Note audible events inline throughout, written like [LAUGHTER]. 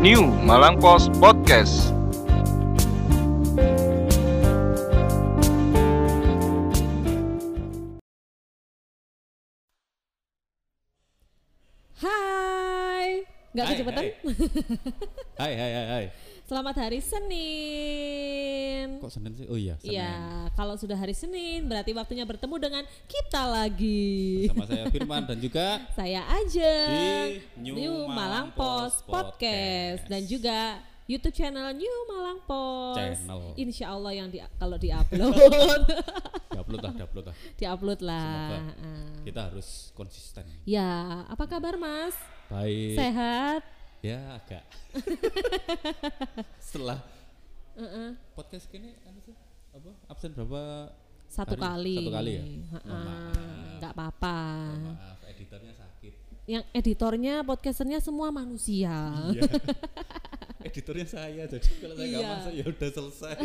New Malang Post Podcast. Hai, nggak kecepatan? hai. Selamat hari Senin. Kok Senin sih? Oh iya, Senin. Iya, kalau sudah hari Senin berarti waktunya bertemu dengan kita lagi. Sama saya Firman dan juga [LAUGHS] Saya aja Di New Malang Malang Post Podcast Podcast. dan juga YouTube channel New Malang Post. Channel. Insya Allah yang di, kalau diupload, [LAUGHS] upload lah, upload lah. diupload lah. Semoga. Ah. Kita harus konsisten. Ya, apa kabar Mas? Baik. Sehat? Ya agak. Setelah Heeh. podcast ini apa sih? Apa? Absen berapa? Satu Hari- kali. satu kali ya? Maaf. Nggak apa-apa. Maaf, editornya sakit. Yang editornya, podcasternya semua manusia. Iya. [LAUGHS] editornya saya jadi kalau saya nggak Iya. masuk ya udah selesai. [LAUGHS]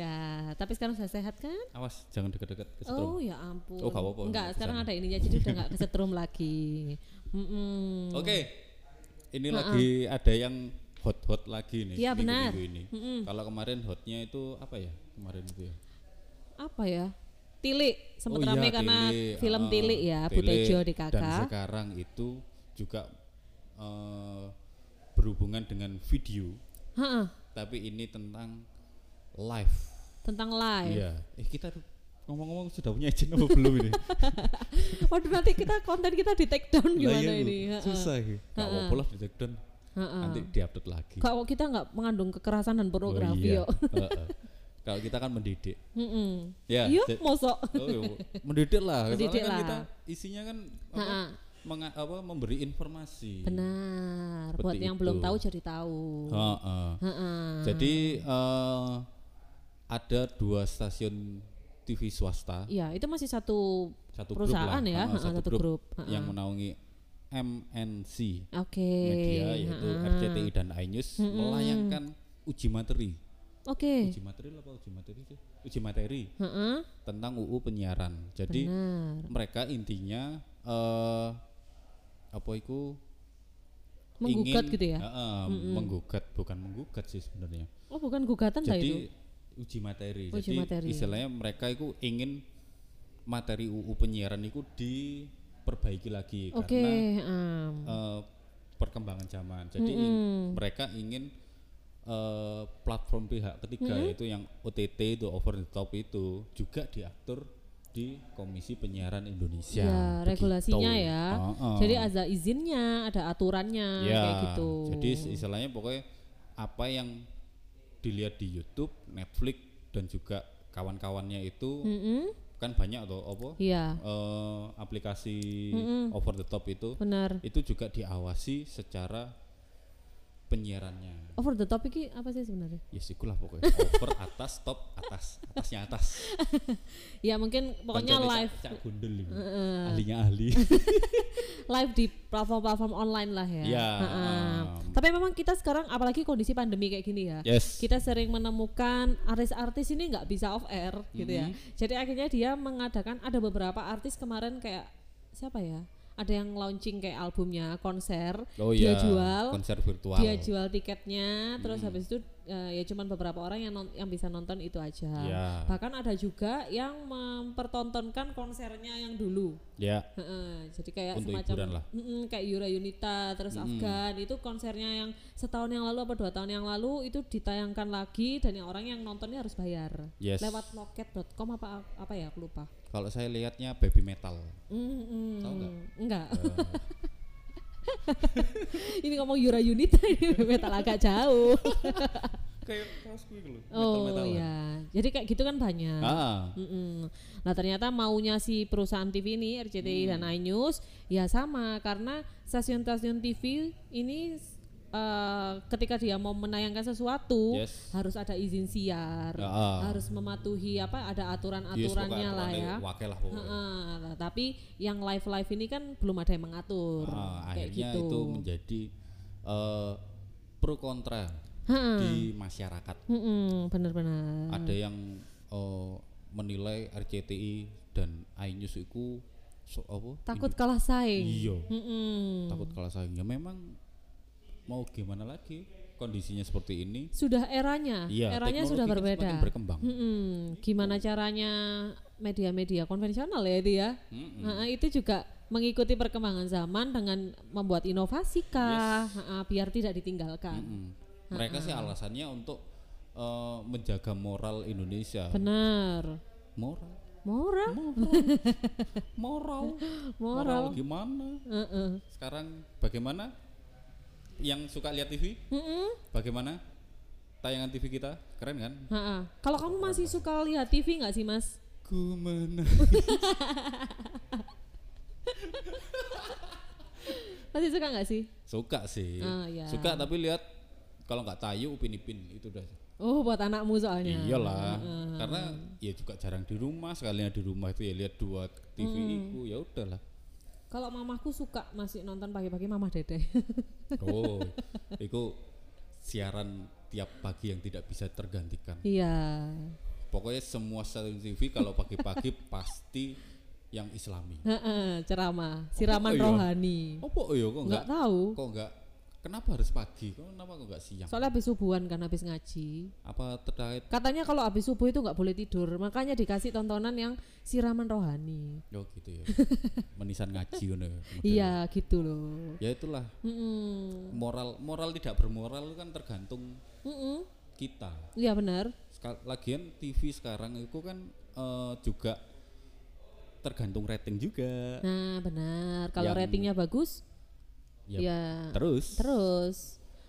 ya, tapi sekarang sudah sehat kan? Awas, jangan deket-deket kesetrum. Oh ya ampun. Oh, nggak apa-apa, Enggak, nggak sekarang ada ininya jadi udah nggak kesetrum lagi. [LAUGHS] Mm-mm. Oke. Ini Ha-ha. lagi ada yang hot-hot lagi nih Iya, benar. minggu-minggu ini. Mm-mm. Kalau kemarin hotnya itu apa ya? Kemarin itu ya. Apa ya? Tilik sempat Oh rame iya, karena Tili. film Ah, Tilik ya, Tili. Butejo di Dan kakak. sekarang itu juga eh, berhubungan dengan video, Ha-ha, tapi ini tentang live. tentang live. Iya. Eh kita ngomong-ngomong sudah punya izin apa belum ini? [LAUGHS] Waduh nanti kita konten kita di take down Lah gimana iya, ini? Ha-ha. Susah ya. Gak Ha-ha. apa-apa lah di take down. Ha-ha. Nanti diupload lagi. Kalau kita nggak mengandung kekerasan dan pornografi Oh, iya. Kalau kita kan mendidik. Mm-mm. Ya. Iya, ja- mosok. Oh, iya, mendidik lah. Soalnya Mendidik kan lah. kita isinya kan apa, Ha-ha. menga- apa memberi informasi. Benar. Seperti Buat yang itu. belum tahu jadi tahu. Heeh. Ha-ha. Jadi eh, ada dua stasiun TV swasta, Iya, itu masih satu satu perusahaan grup lah, ya, ha-ha, satu, satu grup, grup, yang menaungi MNC Oke. Media yaitu ha-ha. RCTI dan iNews Mm-mm. melayangkan uji materi. Oke. Uji materi apa uji materi sih? Uji materi Heeh. tentang UU penyiaran. Jadi Benar. mereka intinya eh apa itu Menggugat ingin- gitu ya? Heeh, menggugat bukan menggugat sih sebenarnya. Oh, bukan gugatan Jadi itu. Uji materi. Uji Jadi materi. istilahnya mereka itu ingin materi UU penyiaran itu diperbaiki lagi Oke, karena em. eh, perkembangan zaman. Jadi Mm-mm. mereka ingin eh, platform pihak ketiga yaitu yang OTT itu over the top itu juga diatur di Komisi Penyiaran Indonesia. ya, Begitu. regulasinya ya. Heeh. Jadi ada izinnya, ada aturannya ya, kayak gitu. Jadi istilahnya pokoknya apa yang dilihat di YouTube, Netflix dan juga kawan-kawannya itu Mm-mm. kan banyak atau apa Iya, eh, aplikasi Mm-mm. over the top itu benar. itu juga diawasi secara penyiarannya. Over the top ini apa sih sebenarnya? Ya sikulah pokoknya over [LAUGHS] atas top atas atasnya atas. [LAUGHS] Ya mungkin pokoknya live Cak, cak gundel ini. Heeh. Ahlinya ahli. [LAUGHS] live di platform-platform online lah ya. Ya. Heeh. Tapi memang kita sekarang apalagi kondisi pandemi kayak gini ya. yes. Kita sering menemukan artis-artis ini nggak bisa off air gitu ya. Mm-hmm. Jadi akhirnya dia mengadakan ada beberapa artis kemarin kayak siapa ya? Ada yang launching kayak albumnya, konser, oh dia iya. jual, konser virtual. dia jual tiketnya, terus Hmm. habis itu eh, ya cuman beberapa orang yang non- yang bisa nonton itu aja. Ya. Bahkan ada juga yang mempertontonkan konsernya yang dulu. Ya. Heeh, jadi kayak Untuk semacam lah. Mm-mm, kayak Yura Yunita terus Afgan itu konsernya yang setahun yang lalu apa dua tahun yang lalu itu ditayangkan lagi dan yang orang yang nontonnya harus bayar Yes. lewat loket.com apa apa ya aku lupa Kalau saya lihatnya baby metal. Mm-mm. Tahu nggak? enggak Eh, [LAUGHS] [LAUGHS] ini ngomong Yura Yunita [LAUGHS] metal agak jauh [LAUGHS] kayak kaos gue gitu. oh ya jadi kayak gitu kan banyak Ah. Mm-mm. Nah ternyata maunya si perusahaan TV ini RCTI Hmm. dan iNews ya sama karena stasiun-stasiun TV ini eh, ketika dia mau menayangkan sesuatu Yes. harus ada izin siar, Ah. harus mematuhi apa ada Yes, aturan-aturannya pokoknya lah ya. Wakil lah. Heeh, nah, tapi yang live live ini kan belum ada yang mengatur Ah, kayak akhirnya gitu. itu menjadi eh, pro kontra di masyarakat. Mm-mm, bener-bener. Ada yang eh, menilai RCTI dan iNews itu so, apa? Takut kalah saing. Iya. Mm-mm. takut kalah saing. Ya memang mau gimana lagi kondisinya seperti ini Sudah eranya, Iya, eranya sudah kan berbeda. berkembang. Mm-mm. Gimana caranya media-media konvensional ya itu ya? Mm-mm. Nah, itu juga mengikuti perkembangan zaman dengan membuat inovasi kah, Ha-ha, biar tidak ditinggalkan. Mm-mm. mereka sih alasannya untuk eh, menjaga moral Indonesia Benar. moral Moral, moral [LAUGHS] moral. gimana Heeh. sekarang bagaimana yang suka lihat TV Mm-mm. bagaimana tayangan TV kita keren kan. Kalau kamu masih suka lihat TV nggak sih mas? ku [LAUGHS] Masih suka nggak sih? suka sih Ah, iya. suka tapi lihat kalau nggak tayu upin ipin itu udah Oh buat anakmu soalnya. iyalah karena ya juga jarang di rumah sekalinya di rumah itu ya lihat dua TV Hmm. itu ya udahlah Kalau mamaku suka masih nonton pagi-pagi Mama Dede. [LAUGHS] oh [LAUGHS] itu siaran tiap pagi yang tidak bisa tergantikan Iya. pokoknya semua stasiun TV kalau pagi-pagi [LAUGHS] pasti yang Islami Heeh, ceramah, siraman iya? rohani. oh kok iya kok Nggak enggak tahu. kok enggak kenapa harus pagi kenapa kok enggak siang Soalnya habis subuhan kan habis ngaji. apa terkait Katanya kalau habis subuh itu nggak boleh tidur, makanya dikasih tontonan yang siraman rohani. oh gitu ya [LAUGHS] menisan ngaji ya model. Iya gitu loh. ya itulah Mm-mm. moral moral tidak bermoral itu kan tergantung Mm-mm. kita Iya benar. Sekal- lagian TV sekarang itu kan eh, juga tergantung rating juga Nah benar. Kalau ratingnya bagus, ya, ya terus terus.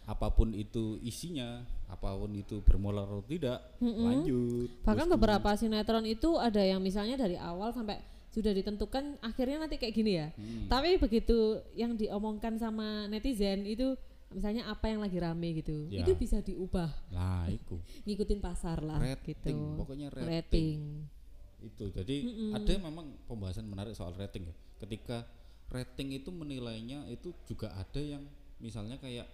apa pun itu isinya apa pun itu bermoral atau tidak lanjut Bahkan beberapa sinetron itu ada yang misalnya dari awal sampai sudah ditentukan akhirnya nanti kayak gini ya. Hmm. Tapi begitu yang diomongkan sama netizen itu misalnya apa yang lagi rame gitu, Ya. itu bisa diubah nah [LAUGHS] itu ngikutin pasar lah Rating, gitu. pokoknya rating. Rating. itu jadi ada memang pembahasan menarik soal rating ya ketika rating itu menilainya itu juga ada yang misalnya kayak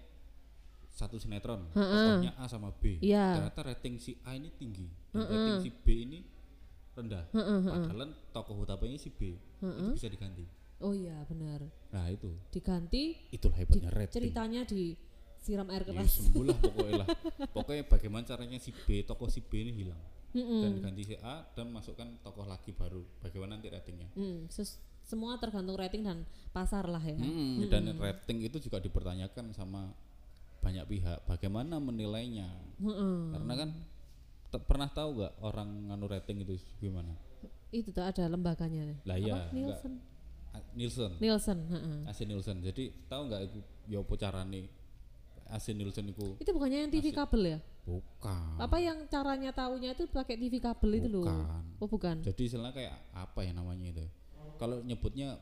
satu sinetron tokohnya A sama B. Iya. ternyata rating si A ini tinggi dan rating si B ini rendah. Padahal tokoh utamanya si B itu bisa diganti. Oh iya benar. nah itu. Diganti itulah di, hebatnya rating. ceritanya disiram air ya keras. sembuh lah pokoknya lah. [LAUGHS] Pokoknya bagaimana caranya si B tokoh si B ini hilang. Dan diganti si A dan masukkan tokoh lagi baru. Bagaimana nanti ratingnya? Hmm, ses- semua tergantung rating dan pasar lah ya. Hmm, dan rating itu juga dipertanyakan sama banyak pihak bagaimana menilainya Mm-mm. karena kan pernah tahu nggak orang nganu rating itu gimana Itu tuh ada lembaganya. lah ya Nielsen. Nielsen Nielsen. AC Nielsen jadi tahu nggak itu ya apa carane AC Nielsen itu Itu bukannya yang TV kabel ya? bukan Apa yang caranya taunya itu pakai TV kabel itu loh? Bukan. Oh bukan. jadi istilahnya kayak apa ya namanya itu kalau nyebutnya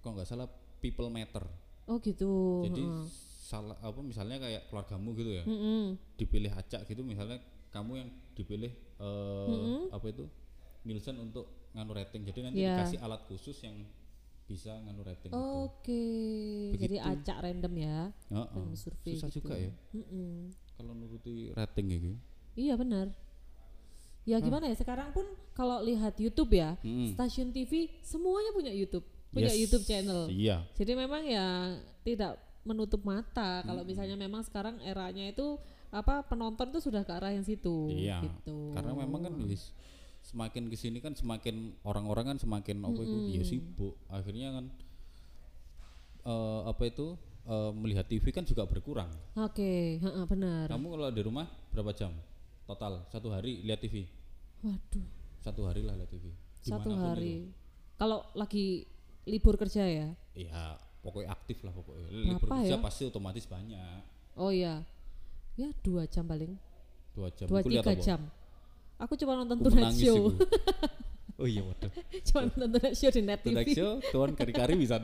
kalau nggak salah people matter Oh gitu. jadi heeh. salah apa misalnya kayak keluargamu gitu ya Mm-mm. dipilih acak gitu misalnya kamu yang dipilih eh apa itu Nielsen untuk nganu rating jadi nanti Iya. dikasih alat khusus yang bisa nganu rating itu Oke. Jadi Begitu. acak random ya. Heeh. dan survei susah gitu. juga ya Mm-mm. kalau nuruti rating gitu Iya benar. Ya gimana ya sekarang pun kalau lihat YouTube ya, Mm. stasiun TV semuanya punya YouTube, punya Yes. YouTube channel. iya Jadi memang ya tidak menutup mata kalau misalnya memang sekarang eranya itu apa penonton tuh sudah ke arah yang situ iya gitu. karena memang kan semakin ke sini kan semakin orang-orang kan semakin apa itu ya sibuk akhirnya kan eh, apa itu eh, melihat TV kan juga berkurang Oke, heeh, benar. kamu kalau di rumah berapa jam total satu hari lihat TV Waduh, satu hari lah lihat TV satu Di mana pun hari. Kalau lagi libur kerja ya. itu. ya pokoknya aktif lah pokoknya libur Berapa kerja ya? pasti otomatis banyak Oh iya. Ya dua jam paling. dua jam Dua tiga apa? jam. Aku cuma nonton Tonight Show. [LAUGHS] oh iya waduh cuma nonton Tonight Show di Net TV. Tonight Show tuan kari-kari bisa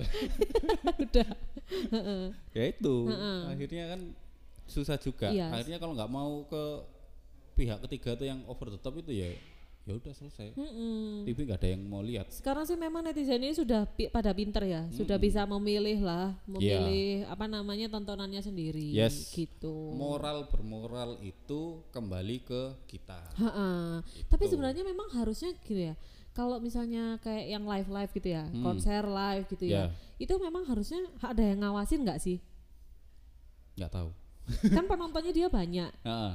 [LAUGHS] Udah. [LAUGHS] Ya itu akhirnya kan susah juga Iya. akhirnya kalau nggak mau ke pihak ketiga tuh yang over the top itu ya ya udah selesai Mm-mm. TV nggak ada yang mau lihat Sekarang sih memang netizen ini sudah pi- pada pinter ya, sudah bisa memilih lah, memilih apa namanya tontonannya sendiri, Yes. gitu. moral bermoral itu kembali ke kita Ha-ha. Tapi sebenarnya memang harusnya gitu ya. Kalau misalnya kayak yang live live gitu ya, konser live gitu ya, Ya. itu memang harusnya ada yang ngawasin nggak sih? nggak tahu kan penontonnya dia banyak.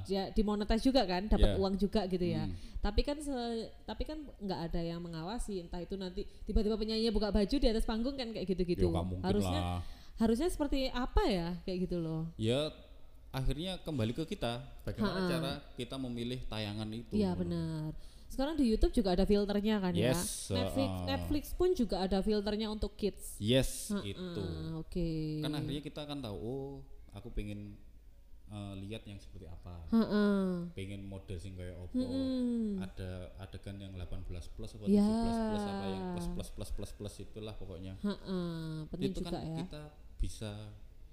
Dia dimonetize juga kan dapat Iya. uang juga gitu ya. Hmm. tapi kan se- tapi kan nggak ada yang mengawasi entah itu nanti tiba-tiba penyanyinya buka baju di atas panggung kan kayak gitu-gitu. Ya, harusnya lah. harusnya seperti apa ya kayak gitu loh. Ya akhirnya kembali ke kita. Bagaimana Ha-ha. cara kita memilih tayangan itu? Iya benar. Sekarang di YouTube juga ada filternya kan ya. Yes, Netflix uh-uh. Netflix pun juga ada filternya untuk kids. Yes Ha-ha, itu. oke. Kan akhirnya kita akan tahu oh aku pengen eh, lihat yang seperti apa pengen model sing kayak opo Mm-mm. ada adegan yang 18 plus apa Ya. 17 plus apa yang plus plus plus plus plus itulah pokoknya Ha-ha, penting itu juga kan ya kita bisa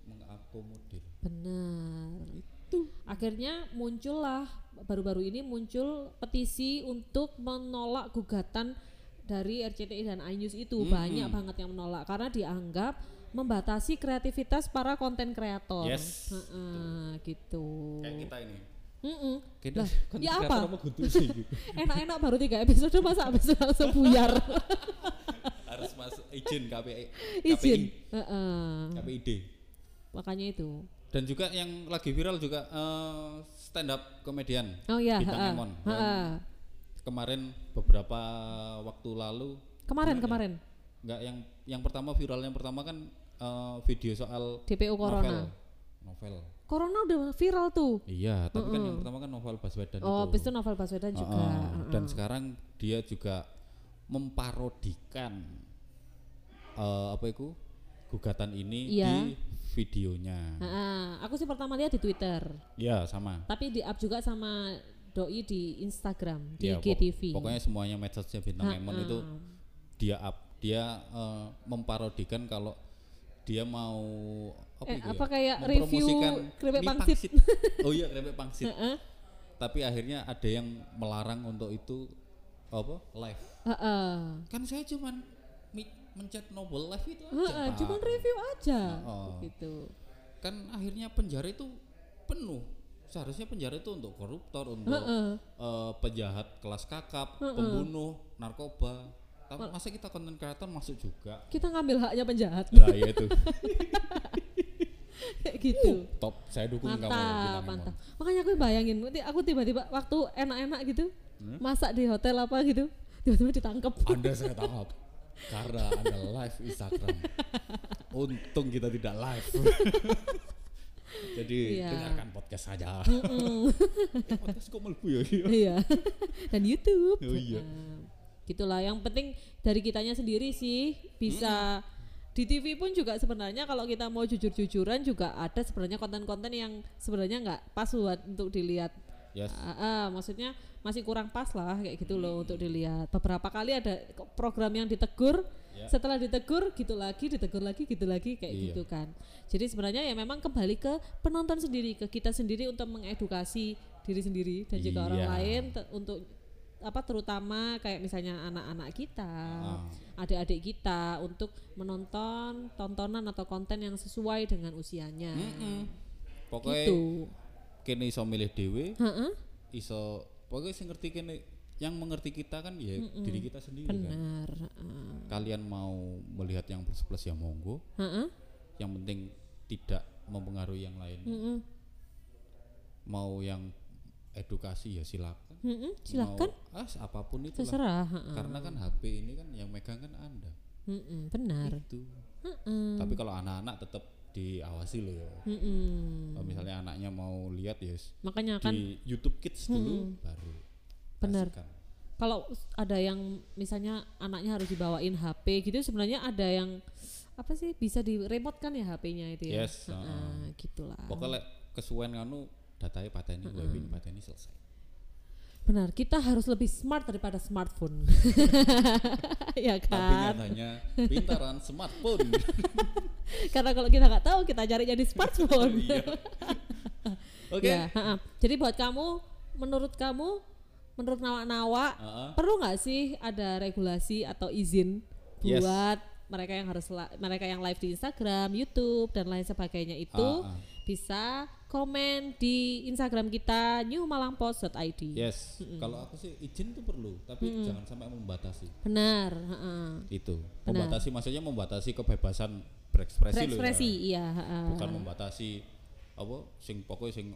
mengakomodir Benar. Itu. Akhirnya muncullah baru-baru ini muncul petisi untuk menolak gugatan dari RCTI dan iNews itu Mm-mm. banyak banget yang menolak karena dianggap membatasi kreativitas para konten kreator. Yes, Heeh, gitu. kayak kita ini Mm-mm. kita Lah, kan ya kreator apa? gitu. [LAUGHS] Enak-enak baru tiga episode masa habis langsung buyar. [LAUGHS] harus masuk izin KPI Izin. KPI Heeh. KPID Makanya itu. dan juga yang lagi viral juga eh, stand up komedian Oh iya, Bintang heeh. Emon. Heeh. kemarin beberapa waktu lalu Kemarin ya? kemarin nggak yang yang pertama viral yang pertama kan eh, video soal DPO Corona. novel novel Corona udah viral tuh. iya tapi kan yang pertama kan novel Baswedan Oh, habis itu itu novel Baswedan juga. Heeh. Heeh. dan sekarang dia juga memparodikan eh, apa itu gugatan ini Iya. di videonya Heeh, aku sih pertama lihat di Twitter, ya sama tapi di up juga sama doi di Instagram di Ya, pok- GTV. pokoknya semuanya medsosnya bintang Heeh. Emon itu dia up dia eh, memparodikan kalau dia mau apa, Eh, itu apa ya? kayak review keripik mie pangsit. oh iya keripik pangsit Heeh. tapi akhirnya ada yang melarang untuk itu apa live Heeh. kan saya cuman mencet novel live itu aja Pak. cuman review aja. Heeh. Gitu. kan akhirnya penjara itu penuh seharusnya penjara itu untuk koruptor untuk Heeh. eh, penjahat kelas kakap pembunuh narkoba tapi masa kita konten kreator masuk juga Kita ngambil haknya penjahat. nah ya itu [LAUGHS] Kayak gitu. top saya dukung kamu Mantap, Emon. mantap. Makanya aku bayangin, nanti aku tiba-tiba waktu enak-enak gitu, Hmm? masak di hotel apa gitu, tiba-tiba ditangkap. anda saya tangkap [LAUGHS] karena anda live Instagram untung kita tidak live [LAUGHS] jadi Iya. dengarkan podcast saja Mm-mm. Eh, podcast kok melebu ya iya dan YouTube Oh iya. Nah, gitulah. Yang penting dari kitanya sendiri sih bisa. Di TV pun juga sebenarnya kalau kita mau jujur-jujuran juga ada sebenarnya konten-konten yang sebenarnya nggak pas buat untuk dilihat. Yes. Ah, ah, maksudnya masih kurang pas lah kayak gitu loh untuk dilihat. Beberapa kali ada program yang ditegur Ya. setelah ditegur gitu lagi ditegur lagi gitu lagi kayak Iya. gitu kan. Jadi sebenarnya ya memang kembali ke penonton sendiri ke kita sendiri untuk mengedukasi diri sendiri dan juga orang Iya. lain untuk apa terutama kayak misalnya anak-anak kita Ah. adik-adik kita untuk menonton tontonan atau konten yang sesuai dengan usianya Mm-mm. pokoknya gitu kene iso milih dewe Heeh, iso pokoknya sing ngerti kene yang mengerti kita kan ya diri kita sendiri kan benar heeh. kalian mau melihat yang plus plus ya monggo Heeh. yang penting tidak mempengaruhi yang lain mau yang edukasi ya silakan. Mm-mm, silakan. Mau, ah, apa pun itu terserah karena kan HP ini kan yang megang kan anda. Mm-mm, benar. Itu. Heeh. tapi kalau anak-anak tetap diawasi loh ya. Mm-mm. kalau misalnya anaknya mau lihat ya makanya kan di YouTube Kids dulu baru Benar. kalau ada yang misalnya anaknya harus dibawain HP gitu sebenarnya ada yang apa sih bisa di remote kan ya HP-nya itu ya? Yes, Heeh, heeh. gitulah. Pokoknya kesuwen kanu datanya pateni webin pateni selesai benar kita harus lebih smart daripada smartphone [LAUGHS] ya tapi kan nyatanya pintaran smartphone [LAUGHS] karena kalau kita nggak tahu kita cari jadi smartphone Iya. [LAUGHS] oke Ya, ha-ha. jadi buat kamu menurut kamu menurut nawa-nawa Heeh. perlu nggak sih ada regulasi atau izin Yes. buat mereka yang harus mereka yang live di Instagram, YouTube dan lain sebagainya itu Ah, ah. bisa komen di Instagram kita newmalangpost.id. yes kalau aku sih izin tuh perlu tapi jangan sampai membatasi Benar, ha-ha. itu Benar. membatasi maksudnya membatasi kebebasan berekspresi, loh ya. Berekspresi, iya, ha-ha. bukan membatasi apa sing pokoknya sing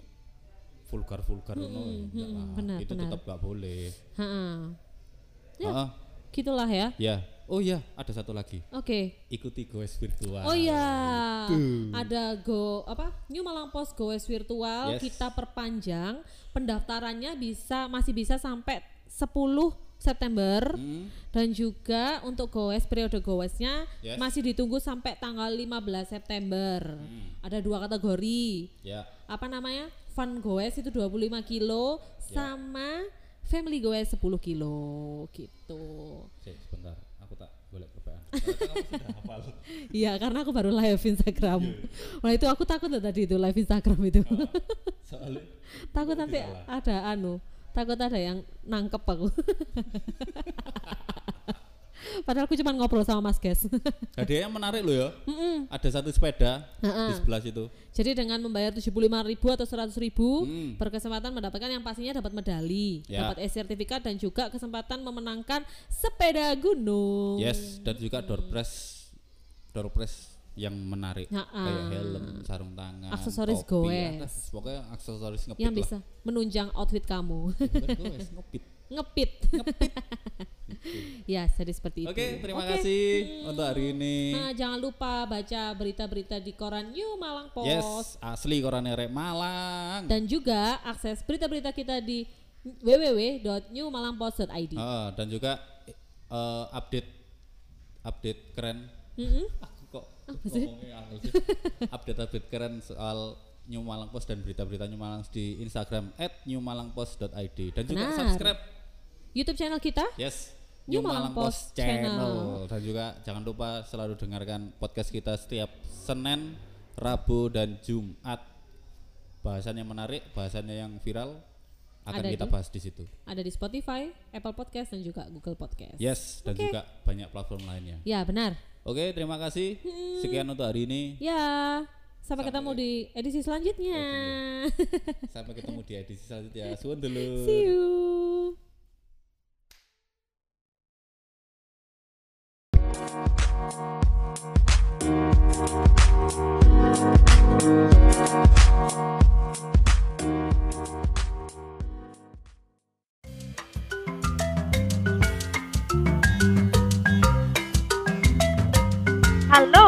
vulgar vulgar ngono enggak lah. benar, itu benar. tetap nggak boleh Ha-ha. Ya. Heeh, Gitulah ya. ya oh ya ada satu lagi Oke. ikuti goes virtual Oh iya, ada go apa New Malang Post Goes virtual Yes. kita perpanjang pendaftarannya bisa masih bisa sampai 10 September Hmm, dan juga untuk goes periode goesnya Yes. masih ditunggu sampai tanggal 15 September. Ada dua kategori. ya Apa namanya? Fun goes itu 25 kilo Ya. sama family goes 10 kilo gitu. Cek, sebentar boleh [LAUGHS] hafal Iya, karena aku baru live Instagram. Iya, Wah, itu aku takut loh tadi itu live Instagram itu. [LAUGHS] soalnya takut nanti ada anu, takut ada yang nangkep aku. [LAUGHS] Padahal aku cuma ngobrol sama Mas Ges. hadiah yang menarik loh ya Mm-mm. ada satu sepeda Ha-ha. di sebelah situ Jadi dengan membayar 75.000 atau 100.000 Hmm. berkesempatan mendapatkan yang pastinya dapat medali, Ya. dapat e-sertifikat dan juga kesempatan memenangkan sepeda gunung. yes dan juga door prize door prize yang menarik Ha-ha. kayak helm sarung tangan Aksesoris topi, goes. pokoknya aksesoris ngepit Yang lah. bisa menunjang outfit kamu. Goes, ngepit Ngepit. Ya, jadi seperti itu. oke terima Oke. kasih untuk hari ini Nah, jangan lupa baca berita-berita di koran New Malang Post yes asli koran rek Malang dan juga akses berita-berita kita di www.newmalangpost.id. Ah, dan juga eh, update update keren Mm-mm. aku kok Apa sih? sih. [LAUGHS] update-update keren soal New Malang Post dan berita-berita New Malang di Instagram @newmalangpost.id dan juga Benar. subscribe YouTube channel kita yes New Malang Post channel. Channel. dan juga jangan lupa selalu dengarkan podcast kita setiap Senin, Rabu dan Jumat. Bahasannya menarik, bahasannya yang viral akan Ada kita di- bahas di situ. ada di Spotify, Apple Podcast dan juga Google Podcast. Yes, dan Oke. juga banyak platform lainnya. Ya, benar. Oke, terima kasih. Sekian untuk hari ini. Ya, sampai, Sampai- ketemu di edisi selanjutnya. [LAUGHS] Sampai ketemu di edisi selanjutnya. Suwun dulu. See you.